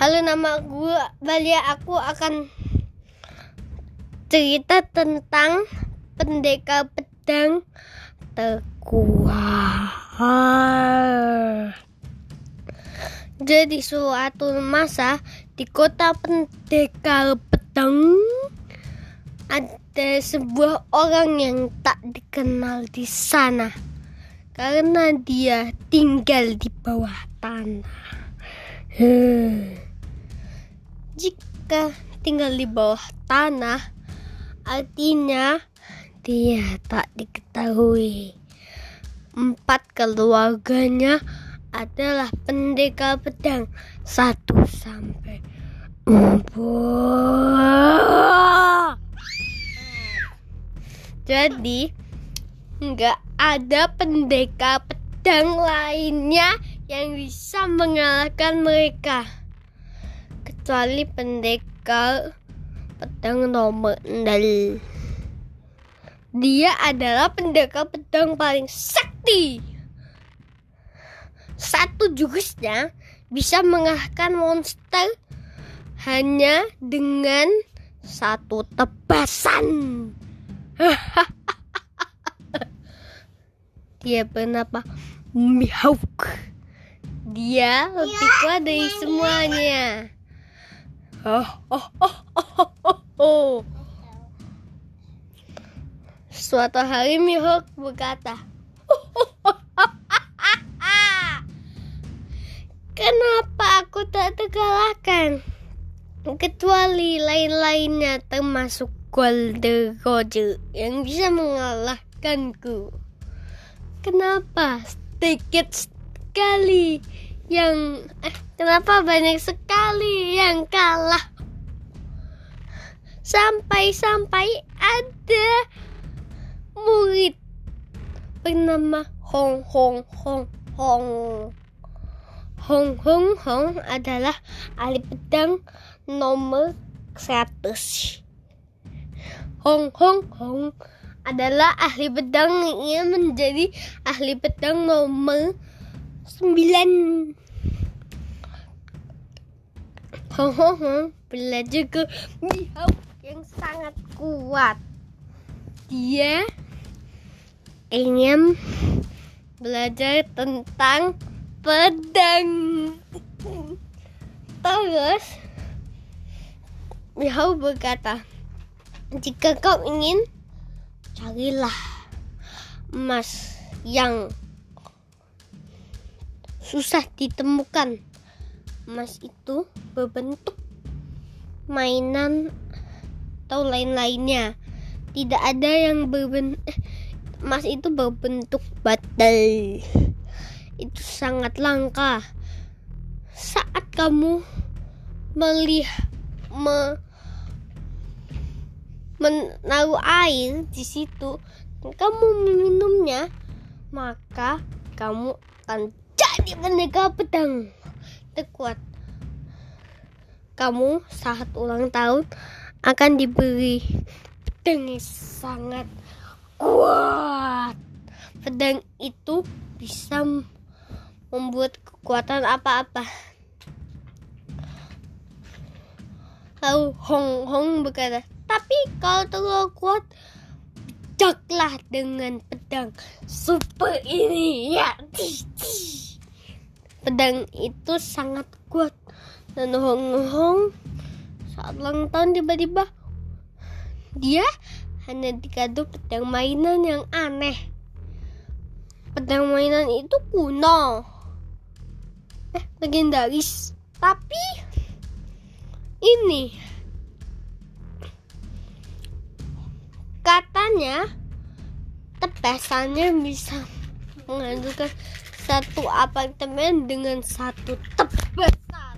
Halo nama gue Balia aku akan cerita tentang pendekar pedang terkuat. Jadi suatu masa di kota pendekar pedang ada sebuah orang yang tak dikenal di sana karena dia tinggal di bawah tanah. Jika tinggal di bawah tanah, artinya dia tak diketahui. Empat keluarganya adalah pendekar pedang satu sampai empat. Jadi nggak ada pendekar pedang lainnya yang bisa mengalahkan mereka kecuali pendekar pedang nomor 0 dia adalah pendekar pedang paling sakti satu jurusnya bisa mengalahkan monster hanya dengan satu tebasan dia bernama Mihawk. Dia lebih kuat dari semuanya. Oh, oh, oh, oh, oh. Suatu hari Mihawk berkata, Kenapa aku tak terkalahkan? Kecuali lain-lainnya termasuk Golden Roger yang bisa mengalahkanku. Kenapa sedikit sekali yang eh, kenapa banyak sekali yang kalah? Sampai-sampai ada murid bernama Hong Hong Hong Hong. Hong Hong Hong adalah ahli pedang nomor 100. Hong Hong Hong adalah ahli pedang yang menjadi ahli pedang nomor 9. Hong belajar ke Mihawk yang sangat kuat. Dia ingin belajar tentang pedang. Terus Mihawk berkata, jika kau ingin carilah emas yang susah ditemukan. Emas itu berbentuk mainan atau lain-lainnya. Tidak ada yang berbentuk emas itu berbentuk batal. Itu sangat langka. Saat kamu melihat me, menaruh air di situ kamu meminumnya maka kamu akan jadi pendekar pedang terkuat. Kamu saat ulang tahun akan diberi pedang sangat kuat. Pedang itu bisa membuat kekuatan apa-apa. Lalu Hong Hong berkata tapi kalau terlalu kuat, jaklah dengan pedang super ini. Ya, pedang itu sangat kuat. Dan Hong Hong saat ulang tahun tiba-tiba dia hanya dikado pedang mainan yang aneh. Pedang mainan itu kuno, eh legendaris, tapi ini katanya tebasannya bisa menghancurkan satu apartemen dengan satu tebasan.